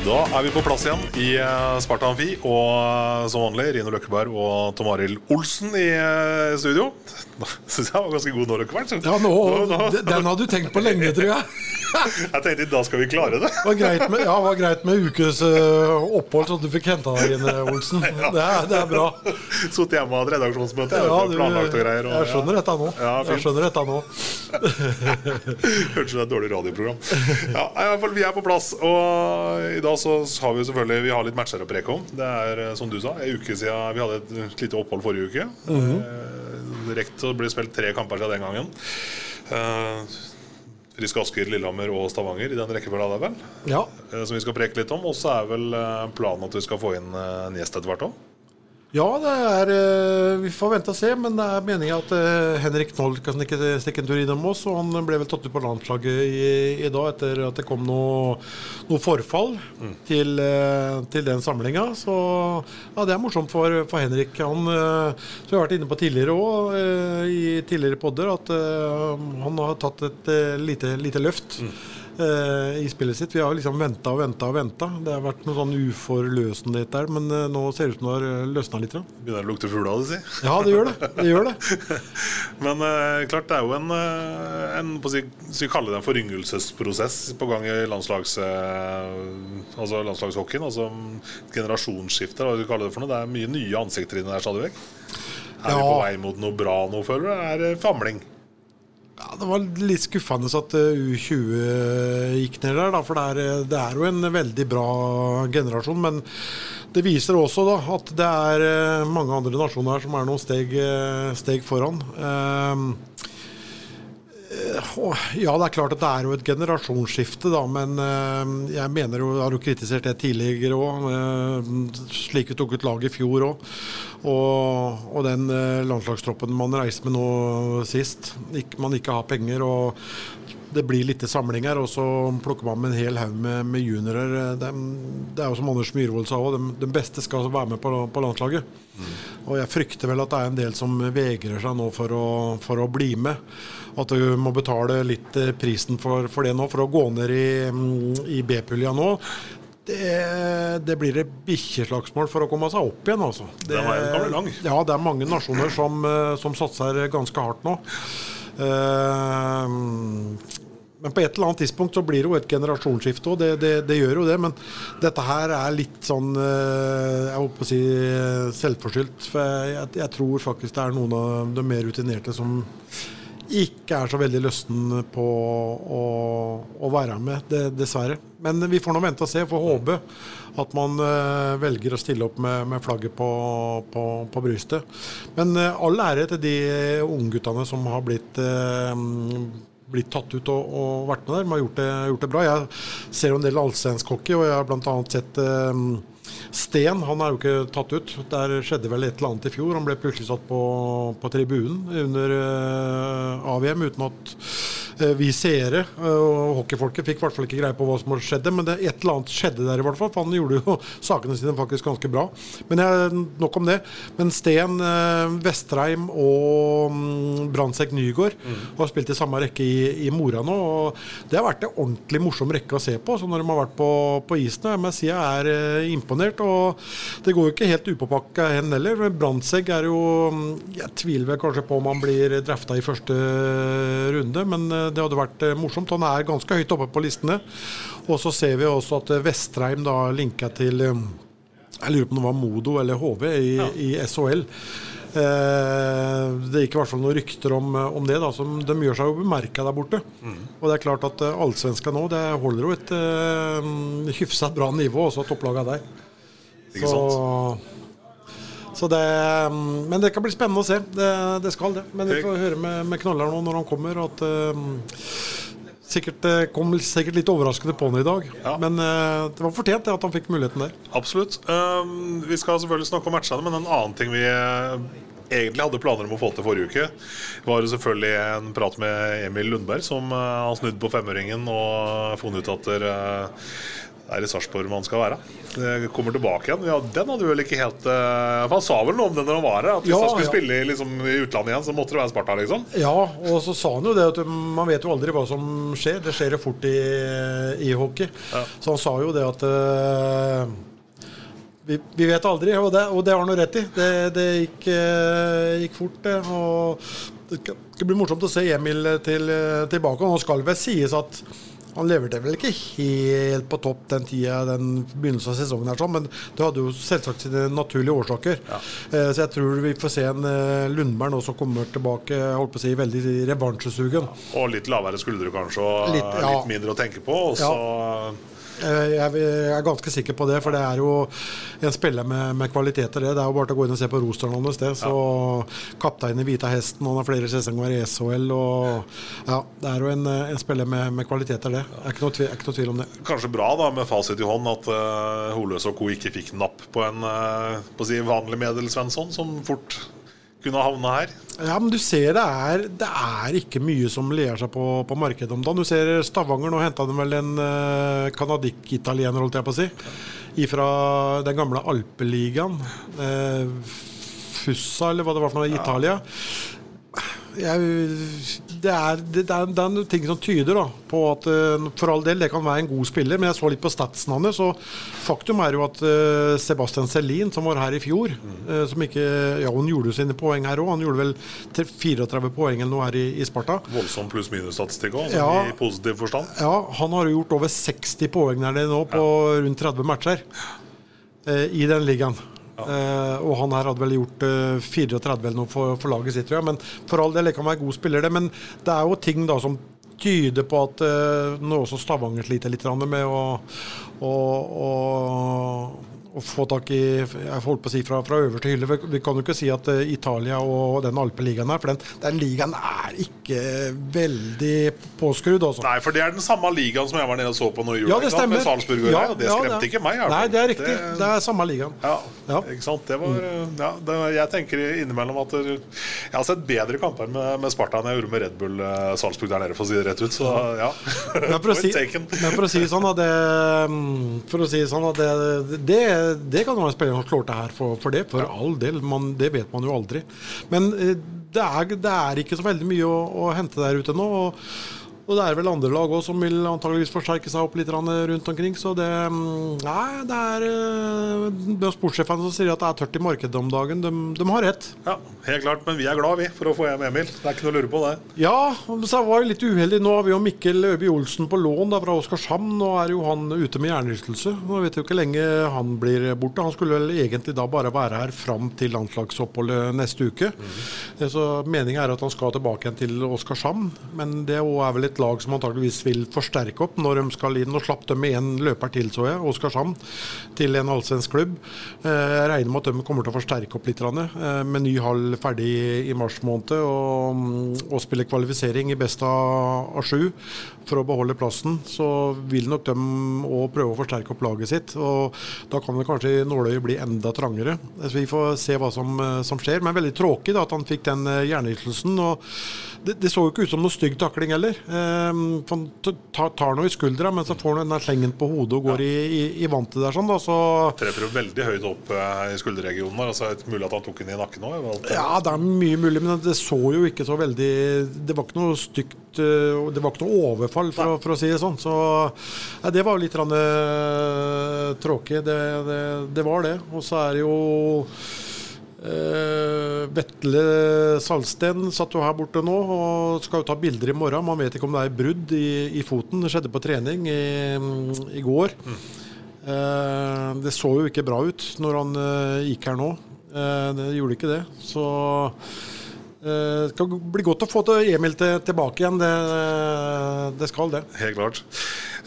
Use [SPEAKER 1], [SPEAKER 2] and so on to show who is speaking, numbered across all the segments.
[SPEAKER 1] Da er vi på plass igjen i eh, Sparta Amfi. Og eh, som vanlig Rino Løkkeberg og Tom Arild Olsen i studio. studio. Syns jeg var ganske god nå, Løkkeberg.
[SPEAKER 2] Ja, nå,
[SPEAKER 1] Nå- nå-
[SPEAKER 2] Den hadde du tenkt på lenge, tror jeg.
[SPEAKER 1] Jeg tenkte da skal vi klare det.
[SPEAKER 2] Var greit med, ja, var greit med ukes øh, opphold, så du fikk henta deg inn, Olsen. Det er, det er bra.
[SPEAKER 1] Sittet hjemme og hatt redaksjonsmøte.
[SPEAKER 2] Ja, du,
[SPEAKER 1] planlagt og greier. Og,
[SPEAKER 2] jeg skjønner dette nå.
[SPEAKER 1] Ja.
[SPEAKER 2] Jeg skjønner dette nå.
[SPEAKER 1] Hørtes ut som et dårlig radioprogram. Ja, i hvert fall, Vi er på plass. Og i dag så har vi selvfølgelig Vi har litt matcher å preke om. Det er eh, som du sa, en uke siden Vi hadde et lite opphold forrige uke.
[SPEAKER 2] Mm
[SPEAKER 1] -hmm. Rekt å bli spilt tre kamper siden den gangen. Eh, Frisk Asker, Lillehammer og Stavanger i den rekkefølga der, vel.
[SPEAKER 2] Ja.
[SPEAKER 1] eh, Som vi skal preke litt om. Og så er vel eh, planen at vi skal få inn eh, en gjest etter hvert òg.
[SPEAKER 2] Ja, det er øh, Vi får vente og se, men det er meningen at øh, Henrik Knoll kan stikke, en tur innom oss. Og han ble vel tatt ut på landslaget i, i dag etter at det kom noe, noe forfall til, øh, til den samlinga. Så ja, det er morsomt for, for Henrik. Han, som vi har vært inne på tidligere òg, i tidligere podder, at han har tatt et lite, lite løft. eh, I spillet sitt. Vi har liksom venta og venta og venta. Det har vært noe sånn uforløsenhet der, men eh, nå ser det ut som det har løsna litt. da.
[SPEAKER 1] Begynner å lukte fugl av det, si.
[SPEAKER 2] Ja, det gjør det. det, gjør det.
[SPEAKER 1] Men eh, klart det er jo en, eh, en skal vi kalle det en foryngelsesprosess på gang i landslags, eh, altså landslagshockeyen. Altså generasjonsskifte, hva skal vi kalle det for noe. Det er mye nye ansikter inni der stadig vekk. Er vi på vei mot noe bra nå, føler du? Er det famling?
[SPEAKER 2] Ja, det var litt skuffende at eh, U20 gikk ned der, da, for det er, eh, det er jo en veldig bra generasjon. Men det viser også da, at det er eh, mange andre nasjoner som er noen steg, steg foran. Eh, ja, det er klart at det er jo et generasjonsskifte, da, men eh, jeg mener jo, har jo kritisert det tidligere òg, slik vi tok ut laget i fjor òg. Og, og den eh, landslagstroppen man reiste med nå sist, man ikke har penger og det blir lite samlinger, og så plukker man med en hel haug med, med juniorer. Det, det er jo som Anders Myhrvold sa òg, de, de beste skal være med på, på landslaget. Og jeg frykter vel at det er en del som vegrer seg nå for å, for å bli med. At du må betale litt eh, prisen for, for det nå, for å gå ned i, mm, i B-pulja nå. Det, det blir et bikkjeslagsmål for å komme seg opp igjen, altså. Det. Ja, det er mange nasjoner som, eh, som satser ganske hardt nå. Eh, men på et eller annet tidspunkt så blir det jo et generasjonsskifte òg, det, det, det gjør jo det. Men dette her er litt sånn eh, jeg holdt på å si eh, selvforskyldt. For jeg, jeg tror faktisk det er noen av de mer rutinerte som ikke er så veldig løsten på å, å være med, det, dessverre. Men vi får nå vente og se, får håpe at man uh, velger å stille opp med, med flagget på, på, på brystet. Men uh, all ære til de ungguttene som har blitt eh, blitt tatt ut og, og vært med der. De har gjort det, gjort det bra. Jeg ser jo en del allsvensk og jeg har bl.a. sett eh, Sten. Han er jo ikke tatt ut. Der skjedde vel et eller annet i fjor. Han ble plutselig satt på, på tribunen under eh, AVM uten at vi seere eh, og hockeyfolket fikk i hvert fall ikke greie på hva som skjedde. Men det, et eller annet skjedde der, i hvert fall. For han gjorde jo sakene sine faktisk ganske bra. Men jeg, nok om det. Men Sten, eh, Vestreim og mm, Brandtzæg Nygaard har spilt i samme rekke i, i Mora nå. Og det har vært en ordentlig morsom rekke å se på så når de har vært på, på isen. Jeg må si jeg er eh, imponert. Og det går jo ikke helt upåpakka hen heller. Brandtzæg er jo mm, Jeg tviler vel kanskje på om han blir drafta i første runde, men eh, det hadde vært eh, morsomt. Han er ganske høyt oppe på listene. Og så ser vi også at eh, Vestreim da linka til eh, Jeg lurer på om det var Modo eller HV i, i SHL. Eh, det gikk i hvert fall noen rykter om, om det. da, som De gjør seg jo bemerka der borte. Og det er klart at allsvenska nå det holder jo et uh, hyfsat bra nivå, også topplaga der.
[SPEAKER 1] Ikke
[SPEAKER 2] så, så det, mm, men det kan bli spennende å se. Det, det skal det. Men vi får høre med, med Knollar nå når han kommer, at uh, sikkert uh, kom sikkert litt overraskende på han i dag. Men uh, det var fortjent at han fikk muligheten der.
[SPEAKER 1] Absolutt. Um, vi skal selvfølgelig snakke om matchene, men en annen ting vi eh, egentlig hadde planer om å få til forrige uke, var jo selvfølgelig en prat med Emil Lundberg, som uh, har snudd på femøringen og funnet ut at det er i Sarpsborg man skal være. Det kommer tilbake igjen. Ja, den hadde vel ikke helt uh, Han sa vel noe om det når han var her? At hvis
[SPEAKER 2] Ja,
[SPEAKER 1] han skulle
[SPEAKER 2] ja.
[SPEAKER 1] spille liksom, i utlandet igjen, så måtte det være Sparta, liksom?
[SPEAKER 2] Ja, og så sa han jo det at man vet jo aldri hva som skjer. Det skjer jo fort i, i hockey. Så han sa jo det at uh, vi, vi vet aldri, og det, og det har han rett i. Det, det gikk, eh, gikk fort, det. Og det skal- bli morsomt å se Emil til, tilbake. Og nå skal det vel sies at han leverte vel ikke helt på topp den tida, den begynnelsen av sesongen, her, sånn, men det hadde jo selvsagt sine naturlige årsaker. Ja. Så jeg tror vi får se en eh, Lundberg nå som kommer tilbake holdt på å si, veldig revansjesugen.
[SPEAKER 1] Og litt lavere skuldre, kanskje, og
[SPEAKER 2] Litt,
[SPEAKER 1] litt, mindre å tenke på. Og så
[SPEAKER 2] Eh, Jeg jeg er ganske sikker på det, for det er jo en spiller med, med kvaliteter. Det Det er jo bare til å gå inn og se på rosteren hans. det. Så Kaptein i Hvita Hesten, han har flere sesonger i SHL. og ja, Det er jo en, eh, en spiller med, med kvaliteter, det. Er ikke noe, tvil, er ikke noe tvil om det.
[SPEAKER 1] kanskje bra da med fasit i hånd at uh, Holøs og co. ikke fikk napp på en uh, på å si, vanlig Medel-Svensson, som fort kunne havna her.
[SPEAKER 2] Ja, men du ser det er, det er ikke mye som ler seg på, på markedet om dagen. Du ser Stavanger, nå henta de vel en canadic-italiener, holdt jeg på å si. Ifra den gamle alpeligaen. Uh, Fussa, eller hva det var for noe, i Italia. Jeg, det, er, det, er, det er ting som tyder da, på at eh, for all del det kan være en god spiller, men jeg så litt på statsen hans. så faktum er jo at eh, Sebastian Selin, som var her i fjor eh, som ikke, ja, Hun gjorde jo sine poeng her òg. Han gjorde vel 34 poeng eller noe her i, i Sparta.
[SPEAKER 1] Voldsom pluss-minus-statistikk òg,
[SPEAKER 2] Ja.
[SPEAKER 1] i positiv forstand.
[SPEAKER 2] Ja, Han har jo gjort over 60 poeng der nede nå på rundt 30 matcher i den ligaen. Eh, og han her hadde vel gjort eh, 34 eller noe for, for laget sitt, tror jeg. Men for all del, det kan være god spiller, det. Men det er jo ting da som tyder på at eh, nå også Stavanger sliter litt med å, å, å, å få tak i Jeg holdt på å si fra, fra øverste hylle. Vi kan jo ikke si at eh, Italia og den alpeligaen her, for den, den ligaen er ikke veldig påskrudd, Også.
[SPEAKER 1] Nei, for det er den samme ligaen som jeg var nede og så på nå i jula.
[SPEAKER 2] Ja, det stemmer.
[SPEAKER 1] Salzburg
[SPEAKER 2] Ja,
[SPEAKER 1] og det
[SPEAKER 2] ja,
[SPEAKER 1] skremte
[SPEAKER 2] det-
[SPEAKER 1] ikke meg.
[SPEAKER 2] Nei, det er riktig. Det, er samme ligaen.
[SPEAKER 1] Ja,
[SPEAKER 2] Ja.
[SPEAKER 1] ikke sant. Det var, ja, det, jeg tenker innimellom at det, Jeg har sett bedre kamper med, med Sparta enn jeg gjorde med Red Bull eh, Salzburg der nede, for å si det rett ut. Så ja.
[SPEAKER 2] Men for, å si, men for å si sånn at det, mm, For å si sånn at det, det, det kan være en spiller som slår til her for, for det. For all del. Man, det vet man jo aldri. Men eh, det er, det er ikke så veldig mye å, å hente der ute nå. Og, og det er vel andre lag òg som vil antageligvis forsterke seg opp litt rundt omkring. Så det mm, Nei, det er det er sportssjefene som sier at det er tørt i markedet om dagen. De, de har rett.
[SPEAKER 1] Ja, helt klart. Men vi er glad vi for å få hjem Emil. Det er ikke noe å lure på det.
[SPEAKER 2] Ja, så var jo litt uheldig. Nå har vi jo Mikkel Øby Olsen på lån da, fra Oskarshamn. Nå er jo han ute med hjernerystelse. Nå vet vi jo ikke lenge han blir borte. Han skulle vel egentlig da bare være her fram til landslagsoppholdet neste uke. Mm. Så meningen er at han skal tilbake igjen til Oskarshamn. Men det er vel et lag som antageligvis vil forsterke opp når de skal inn. og slapp dem med én løper til, så jeg, Oskarshamn, til en allsvensk klubb. Eh, Jeg regner med at de kommer til å forsterke opp litt, eh, med ny hall ferdig i mars måned. Og, og spille kvalifisering i best av, sju for å beholde plassen. Så vil nok de òg prøve å forsterke opp laget sitt. Og da kan det kanskje nåløyet bli enda trangere. Så vi får se hva som, eh, som skjer. Men veldig tråkig da, at han fikk den hjernerystelsen. Og det, det så jo ikke ut som noe stygg takling heller. Eh, for han tar, tar noe i skuldra, men så får han den slengen på hodet og går i, i, i vantet der. sånn da, så
[SPEAKER 1] Treffer jo veldig høyt opp eh, i skulderregionen. der, Altså, mulig at han tok den i nakken òg.
[SPEAKER 2] Ja, det er mye mulig, men det så jo ikke så veldig Det var ikke noe stygt eh, Det var ikke noe overfall, for, for å si det sånn. Så ja, det var jo litt rann, eh, tråkig. Det, det, det var det. Og så er det jo eh, Vetle Salsten satt jo her borte nå og skal jo ta bilder i morgen. Man vet ikke om det er brudd i, i foten. Det skjedde på trening i, i går. Eh, det så jo ikke bra ut når han uh, gikk her nå. Det gjorde ikke det. Så det skal bli godt å få til Emil tilbake igjen. Det, det skal det.
[SPEAKER 1] Helt klart.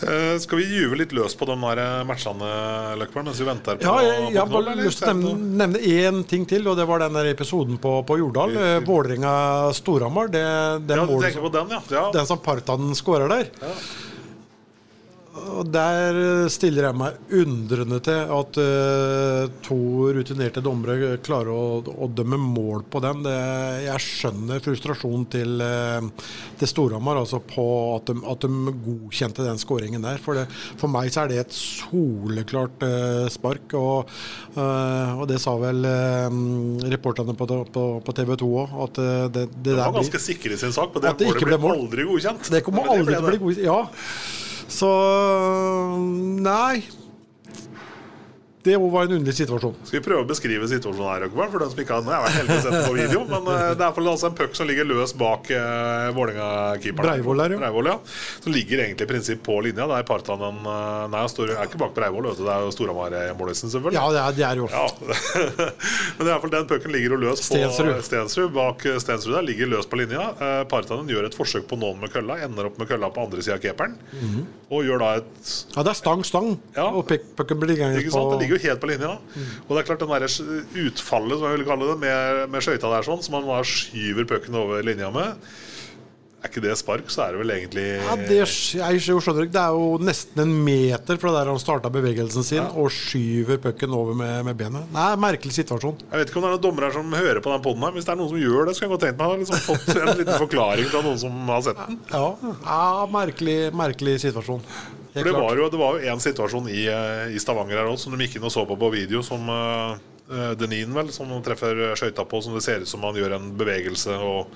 [SPEAKER 1] Eh, skal vi juve litt løs på de der eh, matchene, Løkberg, mens vi venter på
[SPEAKER 2] Ja, jeg, jeg har lyst til å nevne, nevne én ting til, og det var den der episoden på, på Jordal. Eh, Vålerenga-Storhamar.
[SPEAKER 1] Ja, du tenker
[SPEAKER 2] som-
[SPEAKER 1] på den, ja. ja.
[SPEAKER 2] den som Partanen skårer der. Og Der stiller jeg meg undrende til at uh, to rutinerte dommere klarer å, å dømme mål på den. Det, jeg skjønner frustrasjonen til, uh, til Storhamar altså på at de, at de godkjente den skåringen der. For, det, for meg så er det et soleklart uh, spark. Og, og det sa vel reporterne på, på, på TV 2 òg, at det, det
[SPEAKER 1] De
[SPEAKER 2] der
[SPEAKER 1] var ganske sikre sin sak, men det,
[SPEAKER 2] At det ikke
[SPEAKER 1] målet ble
[SPEAKER 2] ble
[SPEAKER 1] aldri godkjent.
[SPEAKER 2] det kommer aldri til å bli godkjent. Ja. Så Nei. Det var en underlig situasjon.
[SPEAKER 1] Skal vi prøve å beskrive situasjonen her, Røkkeberg, for den som ikke har jeg har vært heldig å sette på video. Men eh, det er altså en puck som ligger løs bak uh, Vålerenga-keeperen.
[SPEAKER 2] Breivoll der, ja.
[SPEAKER 1] Breivoll, ja. Som ligger egentlig i prinsipp på linja. Det er Partanen uh, Nei, han står, er ikke bak Breivoll. Det er jo Storhamar-målisen, selvfølgelig.
[SPEAKER 2] Ja, det er, det er jo
[SPEAKER 1] Ja. Men det er i hvert fall den pucken ligger jo løs på
[SPEAKER 2] Stensrud.
[SPEAKER 1] Stensrud. Bak eh, Stensrud der ligger løs på linja. Eh, Partanen gjør et forsøk på noen med kølla, ender opp med kølla på andre sida av keeperen. Og gjør da et
[SPEAKER 2] Ja, det er stang, stang.
[SPEAKER 1] Ja.
[SPEAKER 2] Og pucken blir liggende på
[SPEAKER 1] ligger jo helt på linja. Og det er klart den der utfallet som jeg vil kalle det med, med skøyta der sånn, som man bare skyver pucken over linja med. Er ikke det spark, så er det vel egentlig
[SPEAKER 2] ja, det, jeg skjønner ikke. Det er jo nesten en meter fra der han starta bevegelsen sin, og skyver pucken over med, med benet. Nei, merkelig situasjon.
[SPEAKER 1] Jeg vet ikke om det er noen dommere som hører på den poden her. Hvis det er noen som gjør det, så kan jeg godt tenke meg å liksom fått en liten forklaring fra noen som har sett den.
[SPEAKER 2] Ja, ja merkelig, merkelig situasjon.
[SPEAKER 1] For det var jo, det var jo en situasjon i, eh, i Stavanger her også, som de gikk inn og så på på video, som uh, Denin vel, som treffer skøyta på, som det ser ut som han gjør en bevegelse, og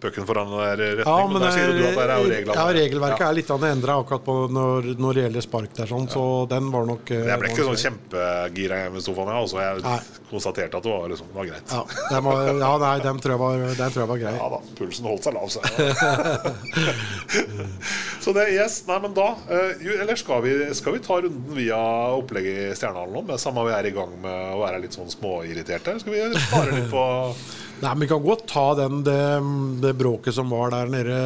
[SPEAKER 1] pucken foran der retning.
[SPEAKER 2] Ja,
[SPEAKER 1] og
[SPEAKER 2] men
[SPEAKER 1] der sier du at der er jo
[SPEAKER 2] eh,
[SPEAKER 1] reglene.
[SPEAKER 2] ja, regelverket
[SPEAKER 1] Ja.
[SPEAKER 2] er litt endra akkurat på når, når det gjelder spark der, sånn, så den var nok eh,
[SPEAKER 1] Jeg ble ikke sånn kjempegira hjemme i sofaen. jeg. altså, jeg
[SPEAKER 2] Nei.
[SPEAKER 1] konstaterte at det var, liksom, var greit.
[SPEAKER 2] Ja, var, ja nei, den tror jeg var, den tror jeg var grei.
[SPEAKER 1] Ja da, pulsen holdt seg lav, så Så det yes, Nei, men da eh, Eller skal vi, skal vi ta runden via opplegget i Stjernehallen nå? Med samme vi er i gang med å være litt sånn småirriterte? Skal vi spare litt på
[SPEAKER 2] Nei, men Vi kan godt ta den, det, det bråket som var der nede,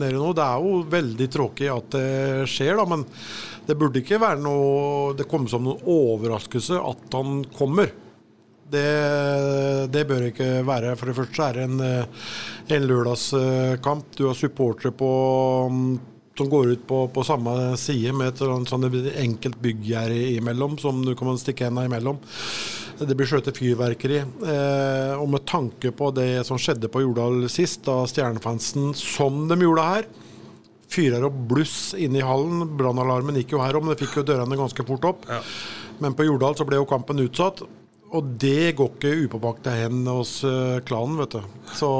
[SPEAKER 2] nede nå. Det er jo veldig tråkig at det skjer, da, men det burde ikke være noe Det komme som noen overraskelse at han kommer. Det, det bør ikke være. For det første er det en, en lørdagskamp. Du har supportere på som går ut på, på samme side med et sånn enkelt bygggjerde imellom, som du kan stikke hendene imellom. Det blir skjøtet fyrverkeri. Eh, og med tanke på det som skjedde på Jordal sist, da stjernefansen, som de gjorde her, fyrer opp bluss inne i hallen. Brannalarmen gikk jo her om, det fikk jo dørene ganske fort opp. Men på Jordal så ble jo kampen utsatt. Og det går ikke upåpakte hen hos eh, klanen, vet du. Så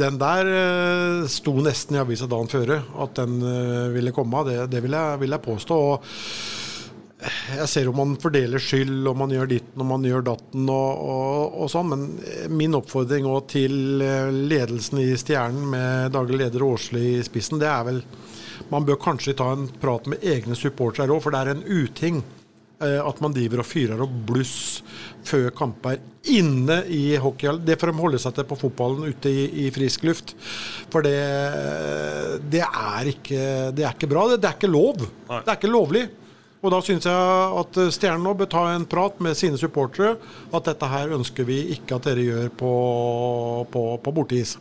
[SPEAKER 2] den der uh, sto nesten i avisa dagen før at den eh, ville komme. Det, det vil, jeg, vil jeg påstå. Og jeg ser om man fordeler skyld, og man gjør ditten og man gjør datten og, og, og sånn, men min oppfordring òg til eh, ledelsen i Stjernen med daglig leder Åsli i spissen, det er vel Man bør kanskje ta en prat med egne supportere òg, for det er en uting eh, at man driver og fyrer opp bluss før kamper inne i hockeyhallen. Det får de holde seg til på fotballen ute i, i frisk luft. For det, det, er ikke, det er ikke bra. Det, det er ikke lov. Det er ikke lovlig. Og da syns jeg at Stjernen nå bør ta en prat med sine supportere. At dette her ønsker vi ikke at dere gjør på, på, på borteis.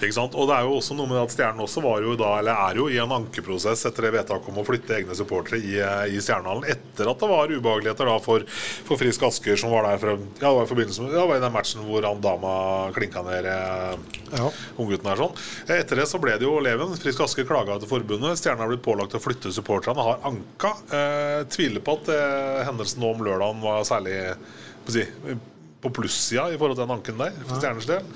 [SPEAKER 1] Ikke sant? Og det er jo også noe med at Stjernen også var jo da, eller er jo i en ankeprosess etter det vedtaket om å flytte egne supportere i, eh, i Stjernehallen. Etter at det var ubehageligheter da for, for Frisk Asker, som var der fra, ja, det var i forbindelse med ja, det var i den matchen hvor han dama klinka ned eh,
[SPEAKER 2] Ja.
[SPEAKER 1] unggutten her sånn. Etter det så ble det jo Leven. Frisk Asker klaga til forbundet. Stjernen har blitt pålagt å flytte supporterne, har anka. Eh, tviler på at eh, hendelsen nå om lørdagen var særlig på, si, på plussida i forhold til den anken der, for Stjerners del.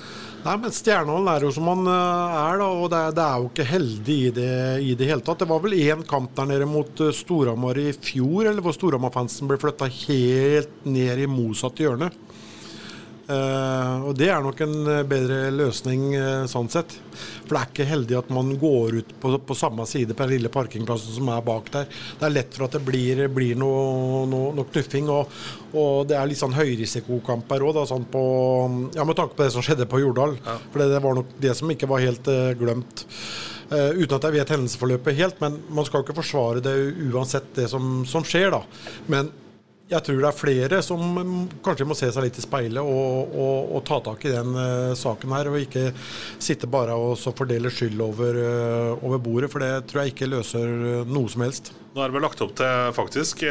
[SPEAKER 2] Nei, men Stjernehallen er jo som han eh, er, da, og det er, det er jo ikke heldig i det, i det hele tatt. Det var vel én kamp der nede mot eh, Storhamar i fjor, eller hvor Storhamar-fansen ble flytta helt ned i motsatt hjørne. Eh, og det er nok en eh, bedre løsning uh, sånn sett. For det er ikke heldig at man går ut på, på samme side på den lille parkingplassen som er bak der. Det er lett for at det blir, blir noe, noe, noe knuffing. Og, og det er litt sånn høyrisikokamp her òg, sånn ja, med tanke på det som skjedde på Jordal. For det, det var nok det som ikke var helt uh, glemt. Uh, uten at jeg vet hendelsesforløpet helt, men man skal jo ikke forsvare det uansett det som, som skjer, da. Men jeg tror det er flere som mm, kanskje må se seg litt i speilet og, og, og ta tak i den uh, saken her, og ikke sitte bare og så fordele skyld over, uh, over bordet, for det tror jeg ikke løser uh, noe som helst.
[SPEAKER 1] Nå er det vel lagt opp til faktisk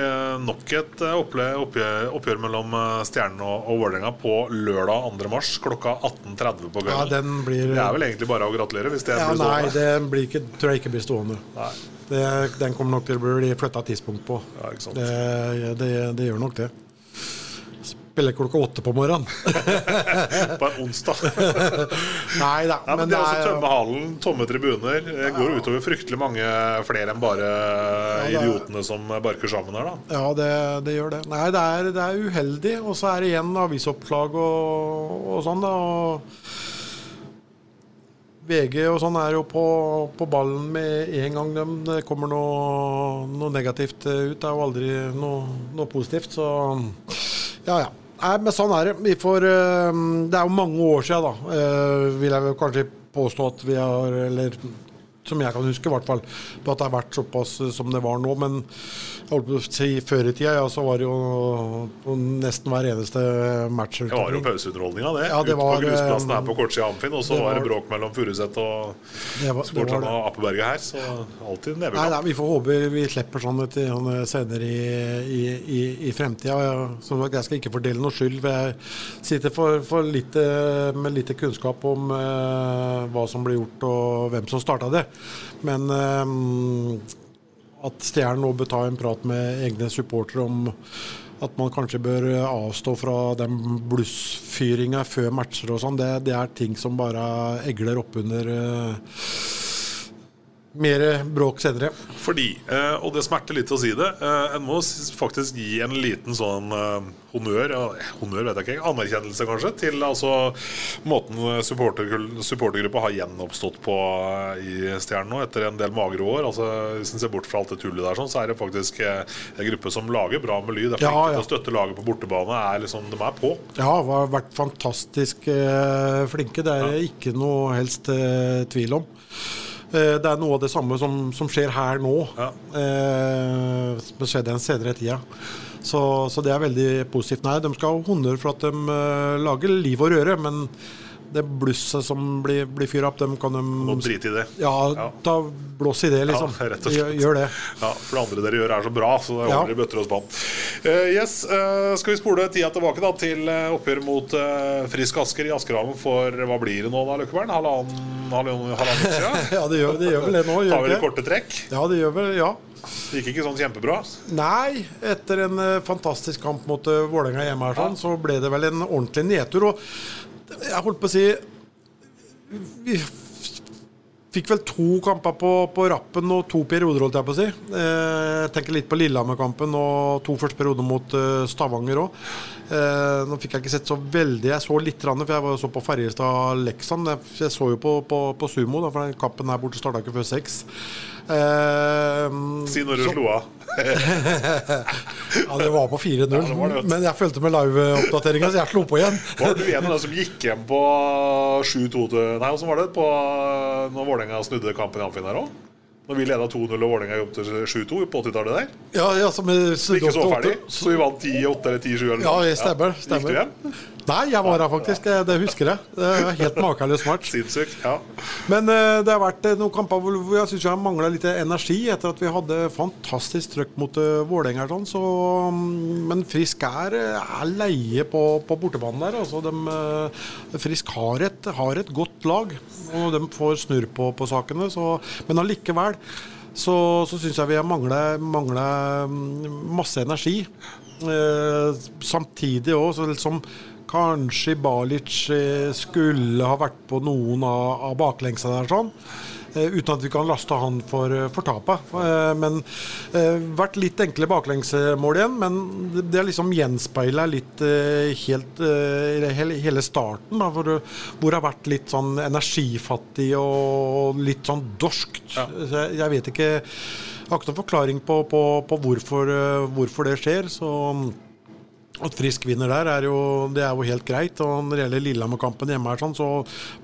[SPEAKER 1] nok et oppgjør, oppgjør, mellom Stjernen og, og Vålerenga på lørdag 2. mars klokka 18.30 på kvelden.
[SPEAKER 2] Ja, blir...
[SPEAKER 1] Det er vel egentlig bare å gratulere hvis det
[SPEAKER 2] ja,
[SPEAKER 1] blir stående?
[SPEAKER 2] Nei, det blir ikke, tror jeg ikke blir stående.
[SPEAKER 1] Nei.
[SPEAKER 2] Det, den kommer nok til å bli flytta tidspunkt på.
[SPEAKER 1] Ja.
[SPEAKER 2] Det, det, det gjør nok det. Spiller klokka åtte på morgenen.
[SPEAKER 1] på en onsdag.
[SPEAKER 2] Nei da.
[SPEAKER 1] Ja, men, det er også tømme hallen, tomme tribuner. Det går utover fryktelig mange flere enn bare idiotene som barker sammen her, da.
[SPEAKER 2] Ja, det, det gjør det. Nei, det er, det er uheldig. Og så er det igjen avisoppslag og, og sånn, da. Og VG og sånn er jo på, på ballen med en gang de, det kommer noe, noe negativt ut. Det er jo aldri noe, noe positivt, så ja ja. Nei, men sånn er det. Får, eh, det er jo mange år siden, da, eh, vil jeg kanskje påstå at vi har Eller som jeg kan huske, i hvert fall, på at det har vært såpass eh, som det var nå. Men si før i tida, ja, så var det jo nesten hver eneste match.
[SPEAKER 1] Det var jo pauseunderholdninga, det.
[SPEAKER 2] Ja, det var,
[SPEAKER 1] på grusplassen
[SPEAKER 2] eh,
[SPEAKER 1] her på kortsida av Amfin, og så var det bråk mellom Furuset og Sportland og Apeberget her. Så alltid nevekamp.
[SPEAKER 2] nei, Vi får håpe vi slipper sånn til sånn senere i, i, i, i fremtida. Som sagt, jeg skal ikke fordele noe skyld, for jeg sitter for, for lite, med lite kunnskap om eh, hva som ble gjort og hvem som starta det. Men eh, at Stjernen nå bør ta en prat med egne supportere om at man kanskje bør avstå fra den blussfyringa før matcher og sånn, det, det er ting som bare egler oppunder uh, mer bråk senere.
[SPEAKER 1] Fordi, eh, og det smerter litt å si det, eh, en må faktisk gi en liten sånn eh, honnør, honnør vet jeg ikke, anerkjennelse kanskje, til altså måten supporter, supportergruppa har gjenoppstått på i Stjernen nå, etter en del magre år. Altså, Hvis en ser bort fra alt det tullet der, sånn, så er det faktisk en gruppe som lager bra med lyd. Er flinke
[SPEAKER 2] ja.
[SPEAKER 1] til å støtte laget på bortebane. Er liksom, de er på.
[SPEAKER 2] Ja, har vært fantastisk flinke. Det er ikke noe helst tvil om. Eh, det er noe av det samme som, som skjer her nå.
[SPEAKER 1] Ja.
[SPEAKER 2] Eh, som skjedde en senere tida. Så, så det er veldig positivt. Nei, de skal ha honnør for at de eh, lager liv og røre, men det blusset som blir, blir fyrt opp, dem kan de
[SPEAKER 1] Må drite i det.
[SPEAKER 2] Ja,
[SPEAKER 1] Ja.
[SPEAKER 2] ta blås i det, liksom.
[SPEAKER 1] Ja, rett og slett.
[SPEAKER 2] gjør det.
[SPEAKER 1] Ja, For det andre dere gjør er så bra, så det
[SPEAKER 2] er
[SPEAKER 1] holder i bøtter og spann. Uh, yes, uh, Skal vi spole tida tilbake da til eh, oppgjør mot uh, Frisk Asker i Askerhallen for hva blir det nå da, Løkkeberg? Halvannen halvannen- halvannen uke siden?
[SPEAKER 2] Ja, det gjør, det gjør vel det nå,
[SPEAKER 1] Tar vi det korte trekk?
[SPEAKER 2] Ja, det gjør vel, ja.
[SPEAKER 1] Det gikk ikke sånn kjempebra.
[SPEAKER 2] Nei, etter en fantastisk kamp mot uh, Vålerenga hjemme her, sånn, så ble det vel en ordentlig nedtur. Og jeg holdt på å si Vi fikk vel to kamper på, på rappen og to perioder, holdt jeg på å si. Eh, jeg tenker litt på Lillehammer-kampen og to første perioder mot eh, Stavanger òg. Eh, nå fikk jeg ikke sett så veldig, jeg så litt, for jeg var så på Ferjestad-Leksand. Jeg så jo på, på, på Sumo, da, for den kampen her borte starta ikke før seks. Eh,
[SPEAKER 1] Si når du
[SPEAKER 2] så-
[SPEAKER 1] slo av.
[SPEAKER 2] ja, det var på 4-0.
[SPEAKER 1] Ja,
[SPEAKER 2] men jeg fulgte med live-oppdateringa, så jeg slo på igjen.
[SPEAKER 1] Var du en av dem som gikk hjem på 7-2 til Nei, åssen var det på når Vålerenga snudde kampen i Amfin her òg? Når vi leda 2-0 og Vålerenga opp til 7-2 på 80-tallet der?
[SPEAKER 2] Ja, ja, som er
[SPEAKER 1] Ikke så ferdig. Så vi vant 10-8 eller 10-7 eller
[SPEAKER 2] Ja,
[SPEAKER 1] noe.
[SPEAKER 2] Ja, stemmer,
[SPEAKER 1] Gikk du hjem?
[SPEAKER 2] Nei, jeg var her faktisk. Det, husker jeg. Det er helt makeløs match.
[SPEAKER 1] Sinnssykt. Ja.
[SPEAKER 2] Men eh, det har vært eh, noen kamper hvor jeg syns jeg mangla litt energi etter at vi hadde fantastisk trøkk mot uh, Vålerenga. Sånn, så, mm, men Frisk er, eh, er leie på, på bortebanen der. Altså, de, eh, Frisk har et, har et godt lag, og de får snurr på, på sakene. Så, men allikevel så, så syns jeg vi har mangla masse energi. Eh, samtidig òg, som liksom Kanskje Balic eh, skulle ha vært på noen av, av baklengsa der sånn. Eh, uten at vi kan laste han for, eh, for tapet. Men vært litt enkle baklengsmål igjen, men det, har liksom gjenspeila litt helt hele, starten, da, hvor, hvor det har vært litt sånn energifattig og litt sånn dorskt. Så jeg, vet ikke Jeg har ikke noen forklaring på, på, på hvorfor, hvorfor det skjer. så... At Frisk vinner der, er jo, det er jo helt greit. Og når det gjelder Lillehammer-kampen hjemme, her, sånn, så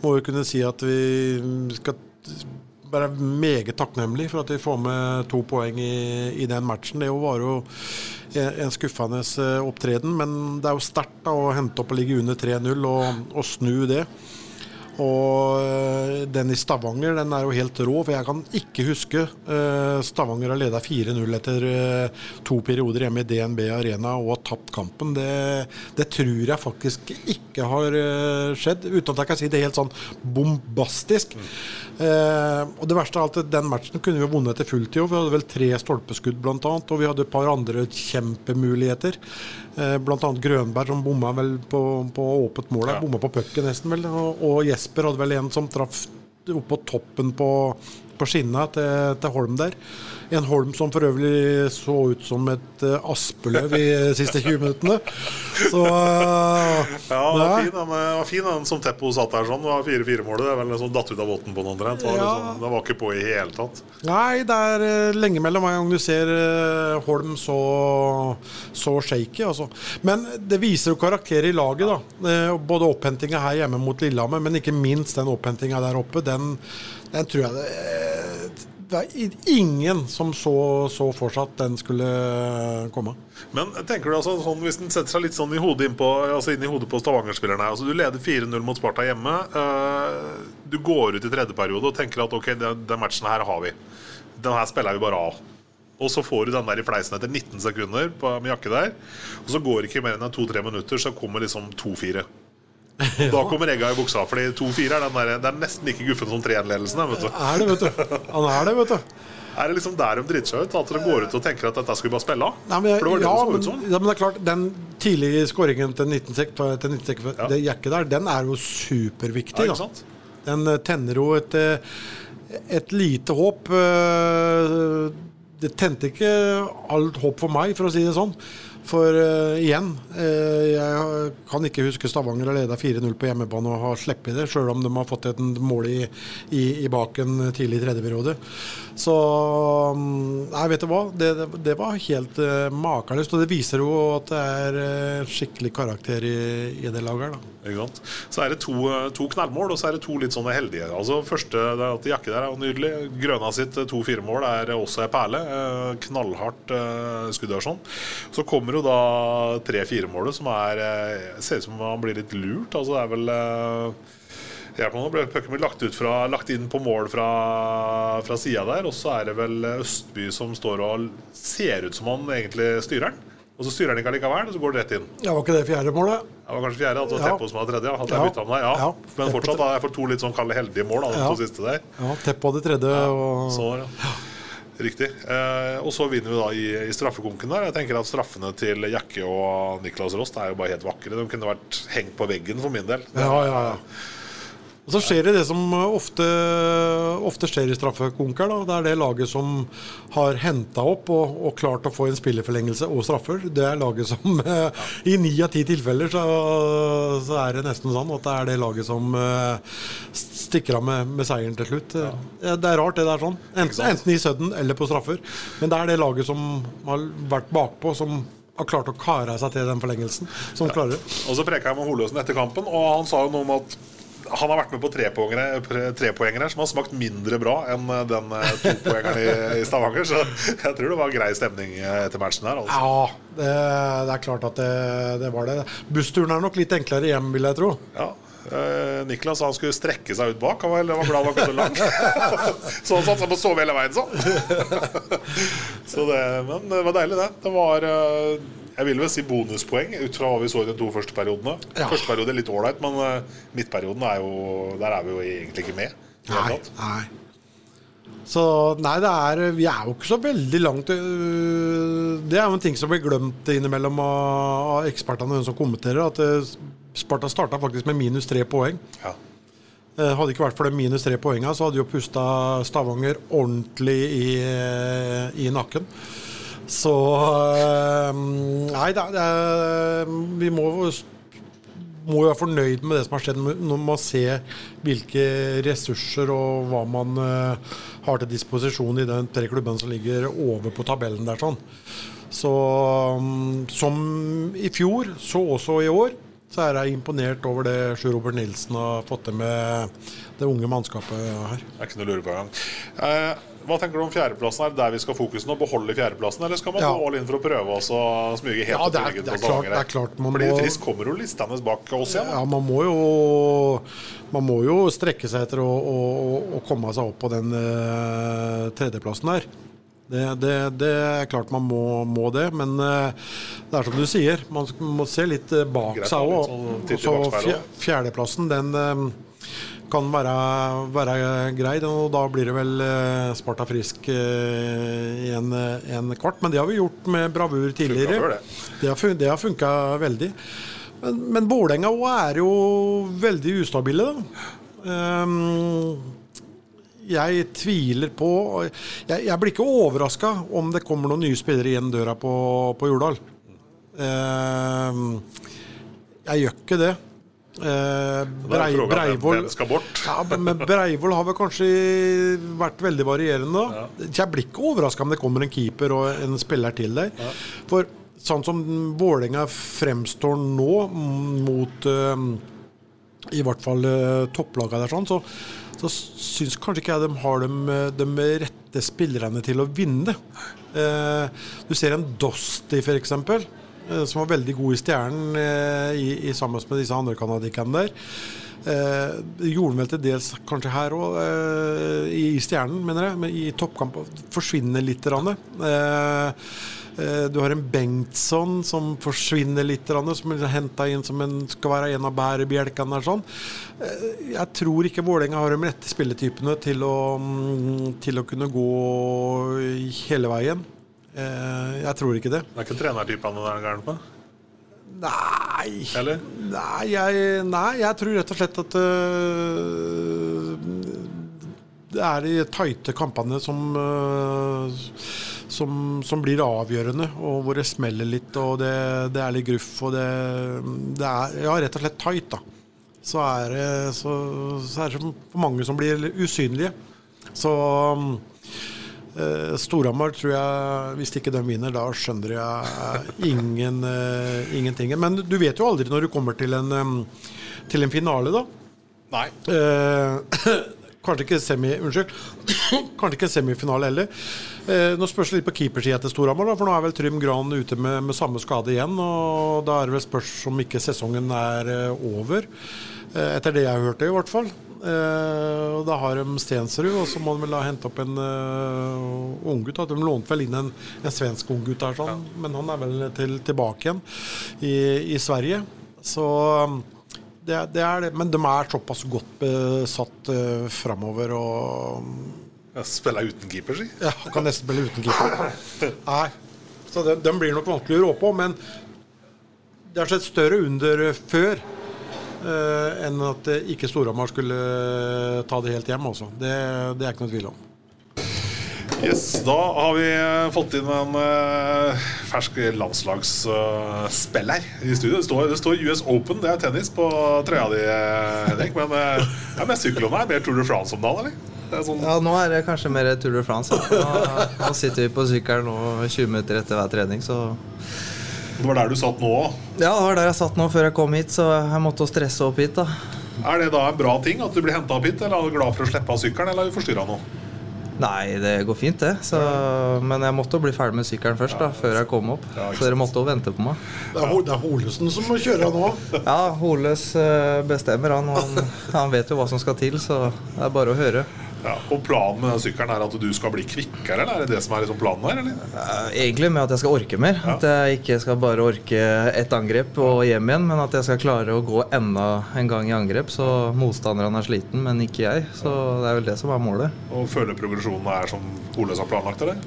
[SPEAKER 2] må vi kunne si at vi skal være meget takknemlig for at vi får med to poeng i, i den matchen. Det var jo en skuffende eh, opptreden, men det er jo sterkt å hente opp og ligge under 3-0 og, og snu det. Og øh, den i Stavanger den er jo helt rå, for jeg kan ikke huske øh, Stavanger har leda 4-0 etter øh, to perioder hjemme i DNB Arena og har tapt kampen. Det, det tror jeg faktisk ikke har skjedd, uten at jeg kan si det helt sånn bombastisk. Eh, og det verste av alt, den matchen kunne vi vunnet etter fulltid. Vi hadde vel tre stolpeskudd annet, og vi hadde et par andre kjempemuligheter. Eh, annet Grønberg som bomma vel på, på åpent mål. Ja. Bomma på pucken nesten, vel. Og, og Jesper hadde vel en som traff oppå toppen på, på skinna til, til Holm der. En Holm som for øvrig så ut som et eh, aspeløv i de siste 20 minuttene. Så
[SPEAKER 1] Ja, det var
[SPEAKER 2] nei.
[SPEAKER 1] fin, den, eh, var fin den som Teppo satt der sånn. Det var 4-4-målet. Det er vel liksom datt ut av båten på den andre. Det var
[SPEAKER 2] Ja.
[SPEAKER 1] liksom- det var ikke på i hele tatt.
[SPEAKER 2] Nei, det er eh, lenge mellom hver gang du ser Holm så, så shaky. Altså. Men det viser jo karakter i laget. da. Både opphentinga her hjemme mot Lillehammer, men ikke minst den opphentinga der oppe. Den, den tror jeg det, eh, det er ingen som så, så for seg at den skulle komme.
[SPEAKER 1] Men tenker du altså sånn, hvis den setter seg litt sånn i hodet innpå, altså inn i hodet på Stavanger-spillerne altså Du leder 4-0 mot Sparta hjemme. eh, du går ut i tredje periode og tenker at ok, den, matchen her har vi. Den her spiller vi bare av. Og så får du den der i fleisen etter 19 sekunder på, med jakke der. Og så går det ikke mer enn to-tre minutter, så kommer liksom 2-4. Da kommer egga i buksa, fordi 2-4 er, der, det er nesten like guffen som 3-1-ledelsen. vet du.
[SPEAKER 2] Er det, vet du. Han er det, vet du.
[SPEAKER 1] Er det liksom der de driter seg ut? At de går ut og tenker at dette skal vi bare spille av?
[SPEAKER 2] Nei, men,
[SPEAKER 1] det det
[SPEAKER 2] ja, men, ja, men det er klart, den tidlige skåringen til 19 til 19 det jakket der, den er jo superviktig.
[SPEAKER 1] Ja, ikke
[SPEAKER 2] da. Den eh, tenner jo et, eh, et lite håp. eh, Det tente ikke alt håp for meg, for å si det sånn. For uh, igjen, uh, jeg kan ikke huske Stavanger har leda 4-0 på hjemmebane og har sluppet det, sjøl om de har fått et mål i, i, i baken tidlig i tredje periode. Så Nei, vet du hva. Det, det, det var helt uh, makeløst. Og det viser jo at det er eh, skikkelig karakter i, i det laget her, da.
[SPEAKER 1] Så er det to, to knallmål, og så er det to litt sånne heldige. Altså Første at Jakke der er jo nydelig. Grøna sitt 2-4-mål er også ei perle. Eh, Knallhardt eh, skudd der sånn. Så kommer jo da 3-4-målet, som er eh, Ser ut som han blir litt lurt. Altså det er vel eh, Hjelp meg nå, ble pucken lagt, lagt inn på mål fra, fra sida der, og så er det vel Østby som står og ser ut som han egentlig styrer den. Og så styrer han ikke allikevel, og så går det rett inn.
[SPEAKER 2] Ja, Var ikke det fjerde målet?
[SPEAKER 1] Det var kanskje fjerde, at det var Teppo som var tredje. Jeg
[SPEAKER 2] Ja.
[SPEAKER 1] bytta med deg, ja.
[SPEAKER 2] Ja.
[SPEAKER 1] Men fortsatt da, jeg får to litt sånn kalde heldige mål, da, de
[SPEAKER 2] Ja.
[SPEAKER 1] to siste der.
[SPEAKER 2] Ja, Teppo hadde tredje. og...
[SPEAKER 1] Så, ja. Riktig. Eh, og så vinner vi da i, i straffekonken der. Jeg tenker at straffene til Jakke og Niklas Rost er jo bare helt vakre. De kunne vært hengt på veggen for min del.
[SPEAKER 2] Ja, ja, ja. Og så skjer det det som ofte, ofte skjer i straffekonker. Da. Det er det laget som har henta opp og, og klart å få en spillerforlengelse og straffer. Det er laget som eh, I ni av ti tilfeller så, så er det nesten sånn at det er det laget som eh, stikker av med, med seieren til slutt. Ja. Det er rart, det der sånn. Enten, enten i sudden eller på straffer. Men det er det laget som har vært bakpå, som har klart å kare seg til den forlengelsen. Som klarer det.
[SPEAKER 1] Og så preka jeg med Holøsen etter kampen, og han sa jo noe om at han har vært med på trepoengere, trepoengere som har smakt mindre bra enn eh, den eh, topoengeren i, i Stavanger. Så jeg tror det var grei stemning eh, etter matchen her. Altså.
[SPEAKER 2] Ja, det, det er klart at det, det var det. Bussturen er nok litt enklere hjem, vil jeg tro.
[SPEAKER 1] Ja. Niklas Niklas han skulle strekke seg ut bak. Han var, han var glad han var ikke så lang. så han satsa på å sove hele veien sånn. så det, men det var deilig, det. Det var jeg vil vel si bonuspoeng ut fra hva vi så i de to første periodene.
[SPEAKER 2] Ja.
[SPEAKER 1] Første periode er litt ålreit, men eh, midtperioden er jo Der er vi jo egentlig ikke med.
[SPEAKER 2] Nei, nei. Så nei, det er Vi er jo ikke så veldig langt øh, Det er jo en ting som blir glemt innimellom av, ekspertene og de som kommenterer, at øh, Sparta starta faktisk med minus tre poeng.
[SPEAKER 1] Ja.
[SPEAKER 2] Eh, Hadde det ikke vært for de minus tre poengene, så hadde jo pusta Stavanger ordentlig i, eh, i nakken. Så eh, Nei, er- vi må, må jo være fornøyd med det som har skjedd når man ser hvilke ressurser og hva man eh, har til disposisjon i de tre klubbene som ligger over på tabellen der. sånn. Så mm, som i fjor, så også i år, så er jeg imponert over det Sjur Robert Nilsen har fått til med det unge mannskapet her.
[SPEAKER 1] Det er ikke noe å lure på engang. Eh, hva tenker du om fjerdeplassen? Er det der vi skal fokusere nå? Beholde fjerdeplassen, eller skal man
[SPEAKER 2] Ja.
[SPEAKER 1] gå all inn for å prøve oss å smyge helt
[SPEAKER 2] Ja, det er- det er klart- det er klart man
[SPEAKER 1] Fordi
[SPEAKER 2] må-
[SPEAKER 1] Frisk kommer jo listende bak oss igjen.
[SPEAKER 2] Ja, man må jo, man må jo strekke seg etter å, å, å- komme seg opp på den uh, tredjeplassen her. Det, det, det er klart man må, må det, men uh, det er som du sier, man må se litt eh, bak
[SPEAKER 1] Greit
[SPEAKER 2] seg òg.
[SPEAKER 1] sånn
[SPEAKER 2] fjerdeplassen, den eh, kan være, være grei, og da blir det vel eh, Sparta Frisk i en, eh, en kvart. Men det har vi gjort med bravur tidligere.
[SPEAKER 1] det.
[SPEAKER 2] Det har, fun- funka veldig. Men, men Vålerenga òg er jo veldig ustabile, da. Um, jeg tviler på Jeg, jeg blir ikke overraska om det kommer noen nye spillere igjen døra på, på Jordal. Um, jeg gjør ikke det. Eh, Brei, Breivoll ja, men- Breivoll har vel kanskje vært veldig varierende. Ja. Jeg blir ikke overraska om det kommer en keeper og en spiller til der. For sånn som Vålerenga fremstår nå, mot eh, i hvert fall eh, topplagene der, sånn, så, så syns kanskje ikke jeg de har de, de rette spillerne til å vinne. Eh, du ser en Dosti, f.eks., eh, som var veldig god i Stjernen eh, i, i sammen med disse andre canadierne der. Eh, gjorde han vel til dels kanskje her òg, eh, i Stjernen, mener jeg. Men i toppkamp forsvinner litt. Eh, eh, du har en Bengtsson som forsvinner litt, som er henta inn som en, skal være en av bærebjelkene. Sånn. Eh, jeg tror ikke Vålerenga har de rette spilletypene til å, mm, til å kunne gå hele veien. Eh, jeg tror ikke det.
[SPEAKER 1] Det er ikke trenertypene du er gæren på?
[SPEAKER 2] Nei
[SPEAKER 1] Eller?
[SPEAKER 2] Nei jeg, nei, jeg tror rett og slett at uh, det er de tighte kampene som, uh, som, som blir avgjørende, og hvor det smeller litt, og det, det er litt gruff. Og det, det er ja, rett og slett tight, da. Så er det så, så er det for mange som blir usynlige. Så Uh, Storhamar tror jeg, hvis ikke de vinner, da skjønner jeg ingen, uh, ingenting. Men du vet jo aldri når du kommer til en, um, til en finale, da.
[SPEAKER 1] Nei.
[SPEAKER 2] Uh, kanskje ikke semi, unnskyld. kanskje ikke semifinale heller. Nå spørs det litt på keepersida til Storhamar, for nå er vel Trym Gran ute med, med samme skade igjen. Og da er det vel spørs om ikke sesongen er over. Etter det jeg hørte, i hvert fall. Eh, og da har de Stensrud, og så må de vel ha hente opp en uh, unggutt. De lånte vel inn en, en svensk unggutt der, sånn, men han er vel til, tilbake igjen i, i Sverige. Så um, det, det er det. Men de er såpass godt besatt uh, framover og
[SPEAKER 1] Jeg spiller uten keeper, si.
[SPEAKER 2] ja, kan nesten spille uten keeper. Nei. Så de, de blir nok vanskelig å rå på, men det har skjedd større under før enn at eh, ikke Storhamar skulle eh, ta det helt hjem. Også. Det, det er ikke noe tvil om.
[SPEAKER 1] Yes, Da har vi eh, fått inn en uh, fersk landslagsspiller i studio. Det står, det står US Open, det er tennis, på trøya di, eh, Henrik. Men uh, det er mest sykkel her. Er mer Tour de France om dagen, eller? Er sånn,
[SPEAKER 3] Ja, nå er det kanskje mer Tour de France. Nå, nå sitter vi på sykkelen nå 20 minutter etter hver trening, så
[SPEAKER 1] Det var der du satt nå òg.
[SPEAKER 3] Ja, det var der jeg satt nå før jeg kom hit, så jeg måtte stresse opp hit, da.
[SPEAKER 1] Er det da en bra ting at du blir henta opp hit, eller er du glad for å slippe av sykkelen, eller er du forstyrra nå?
[SPEAKER 3] Nei, det går fint, det. Så, men jeg måtte jo bli ferdig med sykkelen først, da, før jeg kom opp. Så dere måtte jo vente på meg.
[SPEAKER 2] Det er, det er Holesen som må kjøre nå.
[SPEAKER 3] Ja, Holes eh, bestemmer, han. han. Han vet jo hva som skal til, så det er bare å høre.
[SPEAKER 1] Ja, og planen med sykkelen er at du skal bli kvikkere, eller er det det som er liksom planen her? eller?
[SPEAKER 3] Egentlig med at jeg skal orke mer. At jeg ikke skal bare orke ett angrep og hjem igjen, men at jeg skal klare å gå enda en gang i angrep, så motstanderen er sliten, men ikke jeg. Så det er vel det som er målet.
[SPEAKER 1] Og føler progresjonen er som Ole har planlagt, eller?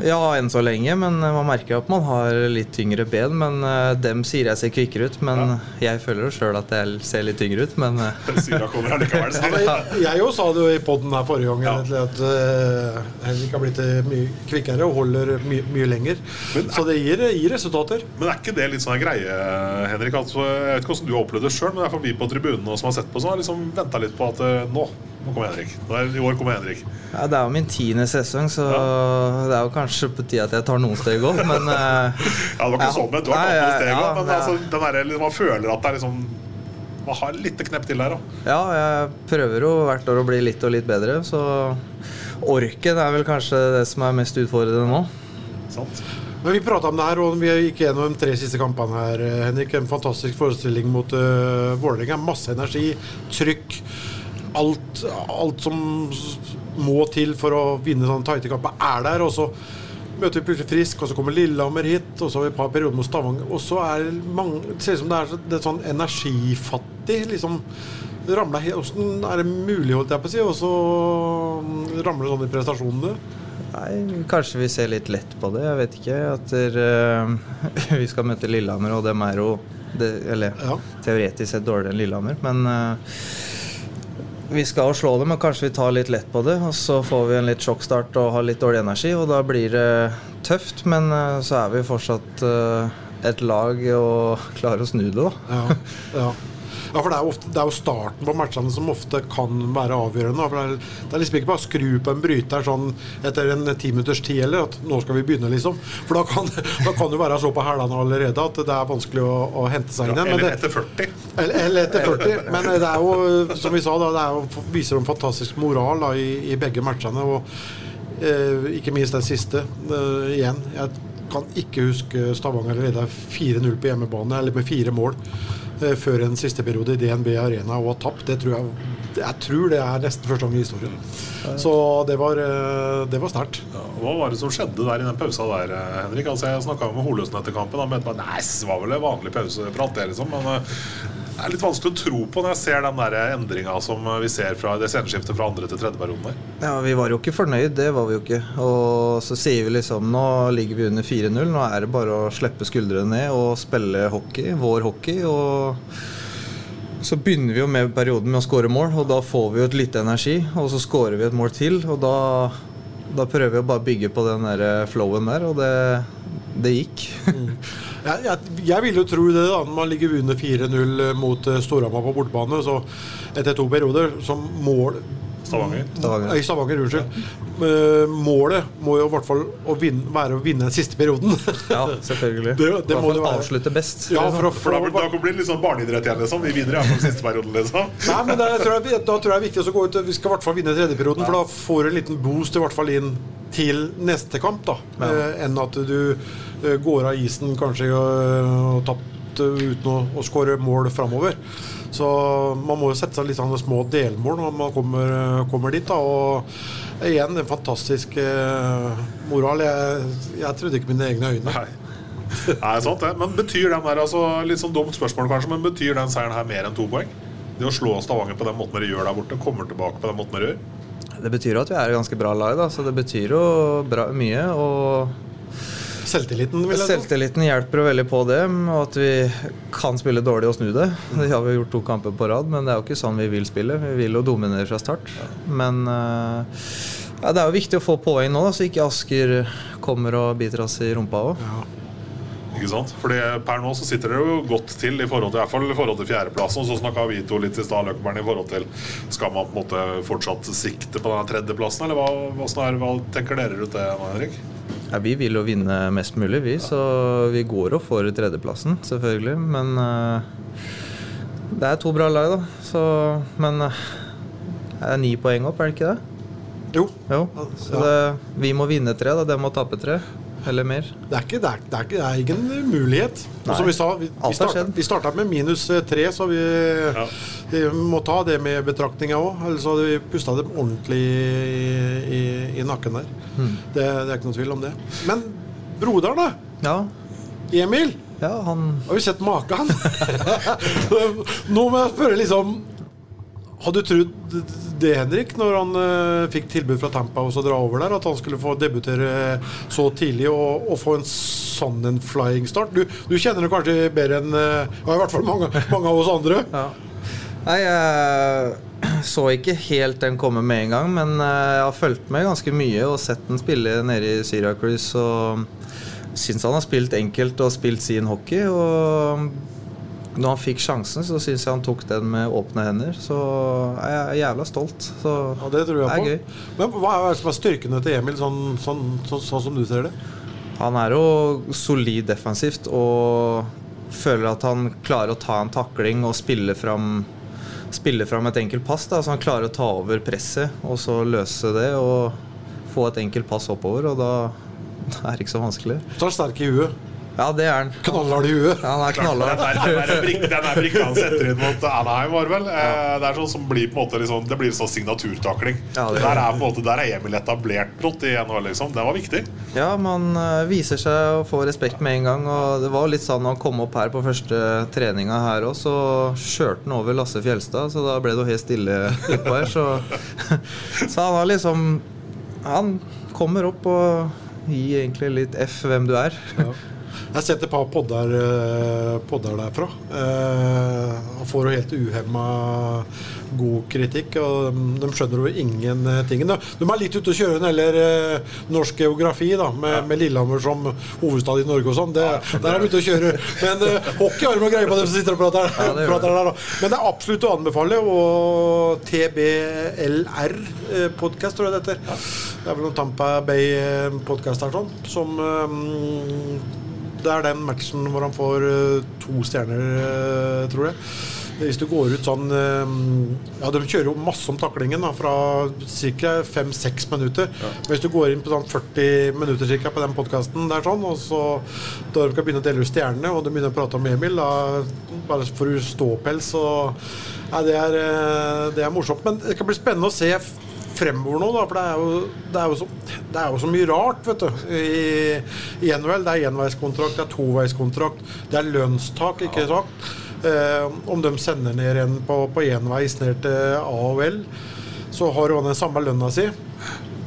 [SPEAKER 3] Ja, enn så lenge, men man merker at man har litt tyngre ben. Men uh, dem sier jeg ser kvikkere ut, men ja. jeg føler jo sjøl at jeg ser litt tyngre ut, men uh,
[SPEAKER 1] Syra kommer allikevel,
[SPEAKER 2] ja, Jeg òg sa det jo i poden her forrige gang, ja. at uh, Henrik har blitt mye kvikkere og holder my mye lenger. Men, så det gir, gir, resultater.
[SPEAKER 1] Men er ikke det litt sånn en greie, Henrik? Altså, jeg vet ikke hvordan du har opplevd det sjøl, men det er vi på tribunene som har sett på, som har liksom venta litt på at nå nå kommer Henrik. I år kommer Henrik.
[SPEAKER 3] Ja, Det er jo min tiende sesong, så ja. det er jo kanskje på tide at jeg tar noen steg opp, men uh,
[SPEAKER 1] Ja, det var ikke ja, sånn, men du har tatt noen steg opp, Ja, men altså, den der, man føler at det er liksom Man har litt knepp til der òg.
[SPEAKER 3] Ja, jeg prøver jo hvert år å bli litt og litt bedre, så orken er vel kanskje det som er mest utfordrende nå.
[SPEAKER 1] Sant.
[SPEAKER 2] Men Vi prata om det her, og vi gikk gjennom de tre siste kampene her. Henrik, En fantastisk forestilling mot uh, Vålerenga. Masse energi, trykk alt, alt, som må til for å vinne sånne tighte kamper, er der. Og så møter vi plutselig Frisk, og så kommer Lillehammer hit, og så har vi et par perioder mot Stavanger. Og så er det mange Det ser ut som det er, det er sånn energifattig. liksom ramler Åssen er det mulig, holdt jeg på å si, og så ramler det sånn i prestasjonene?
[SPEAKER 3] Nei, Kanskje vi ser litt lett på det. Jeg vet ikke. At uh, vi skal møte Lillehammer, og dem er jo det, Eller ja. teoretisk sett dårligere enn Lillehammer, men uh, vi skal slå dem, men kanskje vi tar litt lett på det. Og så får vi en litt sjokkstart og har litt dårlig energi, og da blir det tøft. Men eh, så er vi fortsatt eh, et lag og klarer å snu det, da.
[SPEAKER 2] Ja, ja. Ja, for det er, ofte, det er, jo starten på matchene som ofte kan være avgjørende. For det er, det er liksom ikke bare å skru på en bryter sånn etter en ti minutters tid eller at nå skal vi begynne, liksom. For da kan, da kan du være så på hælene allerede at det er vanskelig å, å hente seg inn igjen.
[SPEAKER 1] Ja, eller etter 40.
[SPEAKER 2] Eller, eller, etter 40. Men det er jo, som vi sa, da, det jo, viser en fantastisk moral da, i, i, begge matchene. Og eh, ikke minst den siste. Eh, igjen. Jeg kan ikke huske Stavanger leda 4-0 på hjemmebane, eller med fire mål. Eh, før en siste periode i DNB Arena og tapt. Det tror jeg, jeg tror det er nesten første gang i historien. Så det var, eh, det var sterkt.
[SPEAKER 1] Ja, hva var det som skjedde der i den pausa der, eh, Henrik? Altså, jeg snakka med Holøsen etter kampen. Han mente at det var vel en vanlig pauseprat, det, liksom. Men det er litt vanskelig å tro på når jeg ser den der endringa som vi ser fra det sceneskiftet fra andre til tredje perioden.
[SPEAKER 3] Ja, Vi var jo ikke fornøyd, det var vi jo ikke. Og så sier vi liksom nå ligger vi under 4-0. Nå er det bare å slippe skuldrene ned og spille hockey, vår hockey. Og så begynner vi jo med perioden med å skåre mål, og da får vi jo et lite energi. Og så skårer vi et mål til, og da, da prøver vi å bare bygge på den der flowen der, og det, det gikk.
[SPEAKER 2] Jeg, jeg, jeg vil jo tro det, da. Når man ligger under 4-0 mot eh, Storhamar på bortebane, så etter to perioder som mål
[SPEAKER 1] Stavanger.
[SPEAKER 2] Stavanger. I Stavanger, unnskyld. Ja. Målet må jo i hvert fall å vinne, være å vinne den siste perioden.
[SPEAKER 3] ja, selvfølgelig.
[SPEAKER 2] Det, det
[SPEAKER 3] må det avslutte best.
[SPEAKER 2] Ja, for,
[SPEAKER 1] for, for da, da blir det litt sånn barneidrett igjen, liksom. Vi vinner iallfall siste perioden, liksom.
[SPEAKER 2] Nei, men det, tror jeg, Da tror jeg det er viktig å gå ut Vi skal i hvert fall vinne tredje perioden, ja. for da får du en liten boost i hvert fall inn til neste kamp, da. Ja. Eh, enn at du eh, går av isen kanskje og, og tapt eh, uten å, å skåre mål framover. Så man må jo sette seg litt sånne små delmål når man kommer, kommer dit. Da. Og igjen, en fantastisk eh, moral. Jeg, jeg, trodde ikke mine egne øyne.
[SPEAKER 1] Nei. Nei, sant det. Men betyr den der, altså, litt sånn dumt spørsmål kanskje, men betyr den seieren her mer enn to poeng? Det å slå Stavanger på den måten dere gjør der borte, kommer tilbake på den måten dere gjør?
[SPEAKER 3] Det betyr jo at vi er et ganske bra lag, da, så det betyr jo bra, mye. og
[SPEAKER 2] Selvtilliten, vil
[SPEAKER 3] jeg Selvtilliten hjelper veldig på det. Og at vi kan spille dårlig og snu det. Det har vi gjort to kamper på rad, men det er jo ikke sånn vi vil spille. Vi vil jo dominere fra start. Men uh, ja, det er jo viktig å få poeng nå, da, så ikke Asker kommer og biter oss i rumpa òg. Ja.
[SPEAKER 1] Ikke sant? Fordi Per nå så sitter det jo godt til i forhold til, i hvert fall i forhold til fjerdeplassen. Så snakka vi to litt i stad, Løkkeberg, i forhold til Skal man på en måte fortsatt sikte på den tredjeplassen, eller hva, hva, hva tenker dere rundt det Henrik?
[SPEAKER 3] Ja, Vi vil jo vinne mest mulig, vi. Så vi går og får tredjeplassen, selvfølgelig. Men uh, det er to bra lag, da. Så, men det er ni poeng opp, er det ikke det?
[SPEAKER 2] Jo.
[SPEAKER 3] jo. Så det, vi må vinne tre, da. De må tape tre eller mer?
[SPEAKER 2] Det er, ikke, det er, det er, ikke, det er ikke en mulighet. Og som vi sa, vi, vi, starta, vi starta med minus eh, tre, så vi, ja. vi, må ta det med betraktninga òg. Ellers hadde vi pusta dem ordentlig i, i, i nakken der. Mm. Det, det, er ikke noe tvil om det. Men broderen, da?
[SPEAKER 3] Ja.
[SPEAKER 2] Emil?
[SPEAKER 3] Ja, han...
[SPEAKER 2] Har vi sett maken? Nå må jeg spørre, liksom Hadde du trodd det, Henrik, når han uh, fikk tilbud fra Tampa og så dra over der, at han skulle få debutere så tidlig og, og få en sånn en flying start? Du, du kjenner det kanskje bedre enn uh, i hvert fall mange, mange av oss andre?
[SPEAKER 3] Ja. Nei, jeg så ikke helt den komme med en gang, men eh, jeg har fulgt med ganske mye og sett den spille nede i Syracuse. Og syns han har spilt enkelt og spilt sin hockey. Og når han fikk sjansen, så syns jeg han tok den med åpne hender. Så jeg er jævla stolt. Så
[SPEAKER 2] ja, det tror jeg
[SPEAKER 3] det er
[SPEAKER 2] på.
[SPEAKER 3] gøy.
[SPEAKER 2] Men hva er er styrkene til Emil, sånn, sånn, sånn, sånn som du ser det?
[SPEAKER 3] Han er jo solid defensivt og føler at han klarer å ta en takling og spille fram spille fram et enkelt pass. Da, så han klarer å ta over presset og så løse det og få et enkelt pass oppover. Og da, da er det ikke så vanskelig.
[SPEAKER 2] Så er han sterk i huet.
[SPEAKER 3] Ja, det er han.
[SPEAKER 2] Knallhard i huet.
[SPEAKER 3] Ja, han er
[SPEAKER 1] Den
[SPEAKER 3] knallhard.
[SPEAKER 1] der, den der, brik- den der brikka han setter inn mot Anaheim, var vel? Ja. Det er sånn som blir på en måte liksom, Det blir sånn signaturtakling.
[SPEAKER 3] Ja, det-
[SPEAKER 1] der, er på en måte, der er Emil etablert brått i NHL, liksom. Det var viktig.
[SPEAKER 3] Ja, man eh, viser seg å få respekt med en gang. Og det var litt sånn når han kom opp her på første treninga her òg, så kjørte han over Lasse Fjelstad, så da ble det jo helt stille oppå her. Så, så han har liksom Han kommer opp og gir egentlig litt F hvem du er.
[SPEAKER 2] Jeg har sett et par podder, eh, podder derfra. Eh, får jo helt uhemma god kritikk, og de, skjønner jo ingenting. De, de er litt ute å kjøre når det gjelder eh, norsk geografi, da, med, med Lillehammer som hovedstad i Norge og sånn. Der er de ute å kjøre. Men eh, hockey har de noe greie på, dem som sitter og prater,
[SPEAKER 3] Ja, det
[SPEAKER 2] prater der. Da. Men det er absolutt å anbefale. Og TBLR-podkast, tror jeg det heter. Det er vel noen Tampa Bay-podkast her, sånn, som eh, det er den matchen hvor han får eh, to stjerner, eh, tror jeg. Hvis du går ut sånn eh, Ja, de kjører jo masse om taklingen da, fra ca. 5-6 minutter. Men hvis du går inn på sånn 40 minutter cirka, på den podkasten der sånn, og så da de skal begynne å dele ut stjernene, og de begynner å prate om Emil, da bare får du ståpels og Nei, det er, det er morsomt. Men det kan bli spennende å se fremover nå, da, for det er, jo, det, er jo så, det er jo så mye rart vet du, i, i NHL. Det er enveiskontrakt, det er toveiskontrakt, det er lønnstak, ikke sant? Eh, om de sender ned en på, på enveis ned til AOL, så har han den samme lønna si.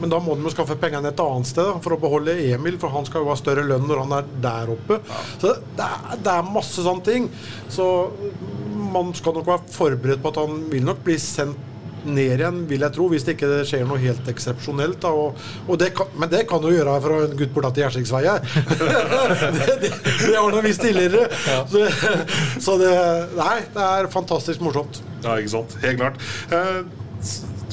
[SPEAKER 2] Men da må de jo skaffe pengene et annet sted da, for å beholde Emil, for han skal jo ha større lønn når han er der oppe. Så det er, det er masse sånne ting. Så man skal nok være forberedt på at han vil nok bli sendt ned igjen, vil jeg tro, hvis det ikke skjer noe helt eksepsjonelt. da, og, og det kan, Men det kan jo gjøre fra en gutt borta til Gjerstigsvei det, det, det har du visst tidligere. Så, så det Nei, det er fantastisk morsomt.
[SPEAKER 1] Ja, ikke sant. Helt klart. Eh,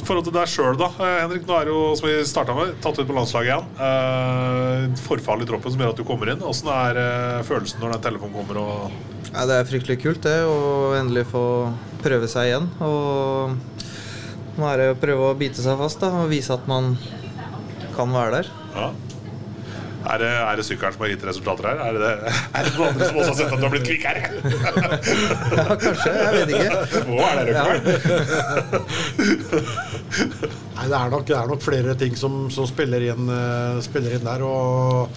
[SPEAKER 1] forhold til deg sjøl, da. eh, Henrik, nå er jo, som vi starta med, tatt ut på landslaget igjen. Eh, forfall i troppen som gjør at du kommer inn. Åssen er eh, følelsen når den telefonen kommer og
[SPEAKER 3] Ja, det er fryktelig kult det, å endelig få prøve seg igjen. Og nå er det å prøve å bite seg fast da, og vise at man kan være der.
[SPEAKER 1] Ja. Er det, er det sykkelen som har gitt resultater her? Er det, er det noen andre som også har sett at du har blitt kvikkere?
[SPEAKER 3] Ja, kanskje. Jeg vet ikke.
[SPEAKER 1] Det må være det, ja.
[SPEAKER 2] Nei, det er nok, det er nok flere ting som, som spiller, inn, eh, spiller inn der. Og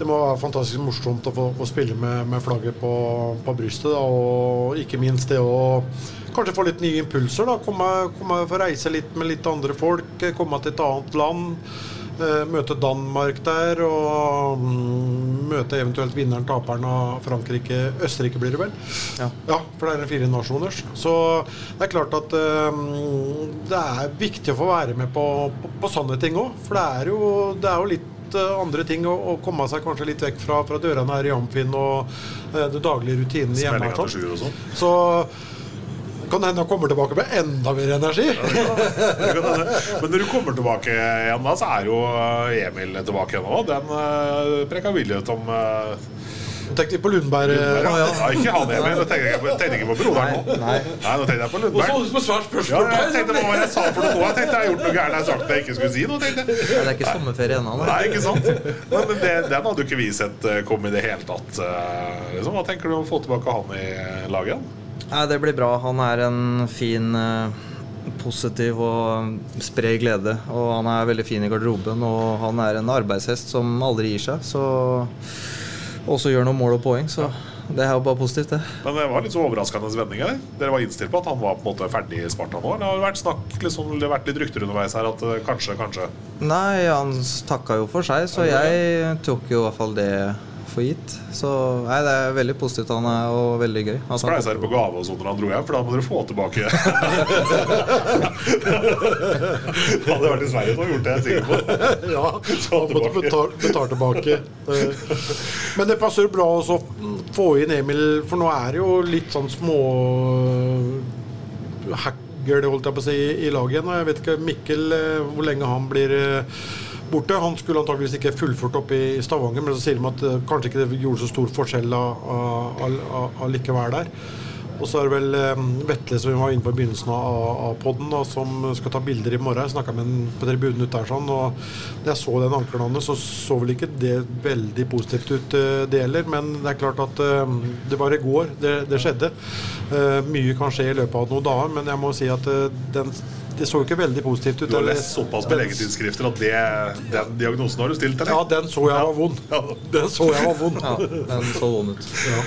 [SPEAKER 2] det må være fantastisk morsomt å få, å spille med, med flagget på, på brystet. Da, og ikke minst det å kanskje få litt nye impulser. Da. Komme, komme få reise litt med litt andre folk. eh, Komme til et annet land. eh, Møte Danmark der, og mm, møte eventuelt vinneren, taperen av Frankrike. Østerrike blir det vel?
[SPEAKER 3] Ja.
[SPEAKER 2] Ja, for det er en fire nasjoners. Så det er klart at um, det er viktig å få være med på, på, på sånne ting òg. For det er jo, det er jo litt andre ting å, å komme seg kanskje litt vekk fra, fra dørene her i Amfin og eh, det daglige rutinene hjemme. Så kan hende han kommer tilbake med enda mer energi.
[SPEAKER 1] Det kan hende. Men når du kommer tilbake igjen, da, så er jo eh, Emil tilbake igjen òg. Den uh, preka vilje ut om uh,
[SPEAKER 2] Tenkte på Lundberg. Lundberg
[SPEAKER 1] ja, Ikke han Emil, jeg tenkte ikke på, tenkte ikke på broderen nå.
[SPEAKER 3] Nei.
[SPEAKER 1] Nei, nå tenkte jeg på Lundberg.
[SPEAKER 2] Og så på svært
[SPEAKER 1] Ja, jeg tenkte på hva jeg sa for noe nå. Jeg tenkte jeg har gjort noe gærent. Jeg har sagt jeg ikke skulle si noe. tenkte jeg.
[SPEAKER 3] Ja, det er ikke sommerferie ennå.
[SPEAKER 1] Nei, ikke sant? Men det, den hadde jo ikke vi sett eh, komme i det hele tatt. eh, Liksom. Hva tenker du om å få tilbake han i laget igjen?
[SPEAKER 3] Nei, det blir bra. Han er en fin, eh, positiv og sprer glede. Og han er veldig fin i garderoben, og han er en arbeidshest som aldri gir seg. Så også gjør noen mål og poeng, så det er jo bare positivt, det.
[SPEAKER 1] Men det var litt så overraskende vending her. Dere var innstilt på at han var på en måte ferdig i Sparta nå? Eller har vært snakk, liksom, det har vært litt rykter underveis her at uh, kanskje, kanskje?
[SPEAKER 3] Nei, han takka jo for seg, så jeg tok jo i hvert fall det for gitt. Så nei, det er veldig positivt han er, og veldig gøy.
[SPEAKER 1] Altså, Spleisa dere på gave og sånn når han dro hjem, for da må dere få tilbake Hadde vært i Sverige, så hadde gjort det, jeg er sikker på.
[SPEAKER 2] ja, han måtte betale, betal tilbake. Men det passer bra å få inn Emil, for nå er det jo litt sånn små hacker, holdt jeg på å si, i laget igjen. Jeg vet ikke Mikkel, eh, hvor lenge han blir eh, borte. Han skulle antageligvis ikke fullført opp i Stavanger, men så sier de at uh, kanskje ikke det gjorde så stor forskjell allikevel der. Og så er det vel um, Vetle som vi var inne på i begynnelsen av, av poden, som skal ta bilder i morgen. Jeg snakka med ham på tribunen ute der, sånn, og da jeg så den ankelen så så vel ikke det veldig positivt ut, uh, det heller. Men det er klart at det var i går det, det skjedde. Mye kan skje i løpet av noen dager, men jeg må si at den det så ikke veldig positivt ut.
[SPEAKER 1] Du har lest såpass beleggetidsskrifter at det, den diagnosen har du stilt, eller?
[SPEAKER 2] Ja, den så jeg var vond. Den så jeg var vond.
[SPEAKER 3] Ja, den så vond ut. Ja.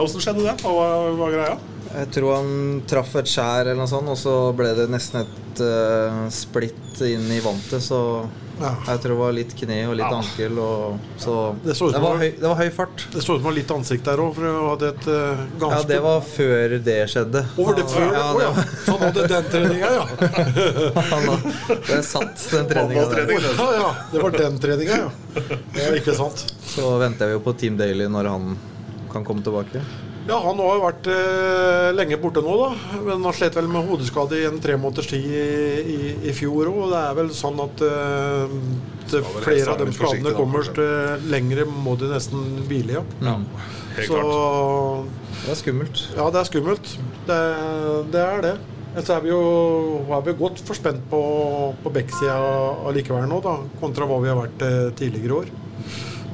[SPEAKER 1] Åssen skjedde det? Hva var greia?
[SPEAKER 3] Jeg tror han traff et skjær eller noe sånt, og så ble det nesten et uh, splitt inn i vantet, så ja. Jeg tror det var litt kne og litt ja. ankel. Og, så det, så det, var høy, det, var høy, fart.
[SPEAKER 2] Det så ut som det var litt ansikt der òg. Uh,
[SPEAKER 3] ja, det var før det skjedde.
[SPEAKER 2] Over det før? Ja, det var... Så han hadde den treninga, ja.
[SPEAKER 3] det satt, den treninga der.
[SPEAKER 2] Ja, ja, det var den treninga, ja. Det er ikke sant.
[SPEAKER 3] Så venter vi jo på Team Daily når han kan komme tilbake.
[SPEAKER 2] Ja, Han har jo vært eh, lenge borte nå, da. Men han slet vel med hodeskade i en tre måneders tid i, i, i fjor òg. Det er vel sånn at eh, det, flere av de skadene kommer til lengre må de nesten hvile, ja.
[SPEAKER 3] ja. Helt Så, klart. Det er skummelt.
[SPEAKER 2] Ja, det er skummelt. Det, det er det. Så er vi jo er vi godt forspent på, på Beck-sida allikevel nå, da, kontra hva vi har vært eh, tidligere år.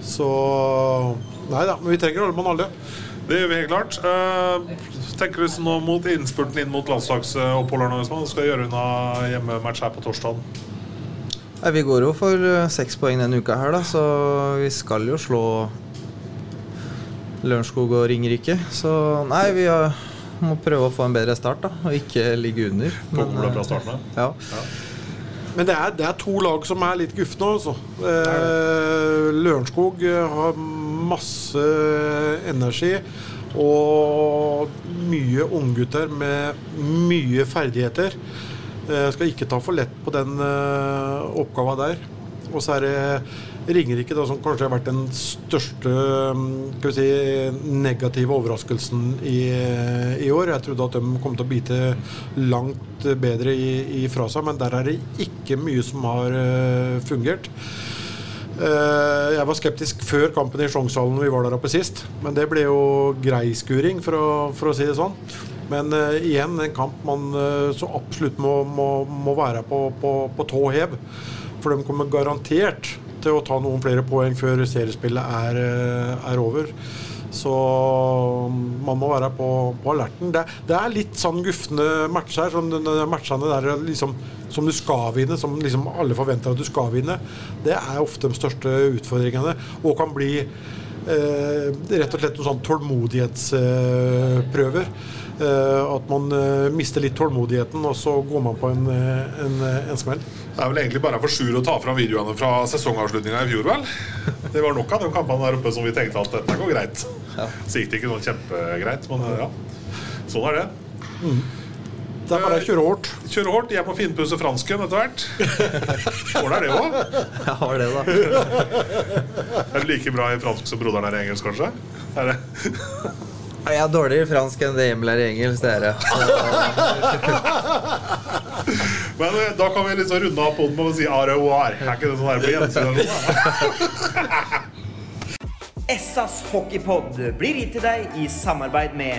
[SPEAKER 2] Så Nei da, men vi trenger alle mann alle.
[SPEAKER 1] Det gjør vi helt klart. Uh, tenker du nå mot innspurten inn mot landslagsoppholderne hvis man skal gjøre unna hjemmematch her på torsdag?
[SPEAKER 3] Nei, vi går jo for uh, seks poeng denne uka her, da, så vi skal jo slå Lørenskog og Ringerike. Så nei, vi har, må prøve å få en bedre start, da, og ikke ligge under.
[SPEAKER 1] Men, fra starten starten,
[SPEAKER 3] ja. ja.
[SPEAKER 2] Men det er, det er, to lag som er litt gufne, altså. Eh, Lørenskog har masse energi. Og mye unggutter med mye ferdigheter. Jeg skal ikke ta for lett på den uh, oppgava der. Og så er det Ringerike som kanskje har vært den største mm, si, negative overraskelsen i, i, år. Jeg trodde at de kom til å bite langt bedre ifra seg, men der er det ikke mye som har uh, fungert. Eh, jeg var skeptisk før kampen i Sjongshallen vi var der oppe sist. Men det ble jo grei skuring, for å, for å si det sånn. Men uh, igjen en kamp man uh, så absolutt må, må, må være på, på, på, tå hev. For de kommer garantert til å ta noen flere poeng før seriespillet er, er over. Så man må være på, på alerten. Det, det, er litt sånn gufne matcher. Sånn, matchene der liksom, som du skal vinne, som liksom alle forventer at du skal vinne. Det er ofte de største utfordringene. Og kan bli eh, rett og slett noen sånn tålmodighetsprøver. Eh, at man eh, mister litt tålmodigheten, og så går man på en, eh, en, en smell.
[SPEAKER 1] Det er vel egentlig bare for Sjur å ta fram videoene fra sesongavslutninga i fjor, vel? Det var nok av de kampene der oppe som vi tenkte at dette går greit. Ja. Så gikk det ikke sånn kjempegreit, men ja. Sånn er det.
[SPEAKER 2] Mm. Det er bare å kjøre hardt.
[SPEAKER 1] Kjøre hardt. Jeg må finpusse fransken etter hvert. Hvordan er det òg?
[SPEAKER 3] Jeg har det, da.
[SPEAKER 1] Er du like bra i fransk som broderen er i engelsk, kanskje? Er det?
[SPEAKER 3] Jeg er dårligere i fransk enn det Emil er i engelsk, det er jeg.
[SPEAKER 1] Men eh, da kan vi liksom runde av poden med å si are og. Er ikke det sånn her på gjensyn?
[SPEAKER 4] Essas hockeypod blir gitt til deg i samarbeid med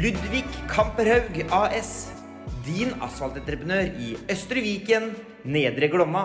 [SPEAKER 4] Ludvig Kamperhaug AS. Din asfaltentreprenør i Østre Viken, Nedre Glomma.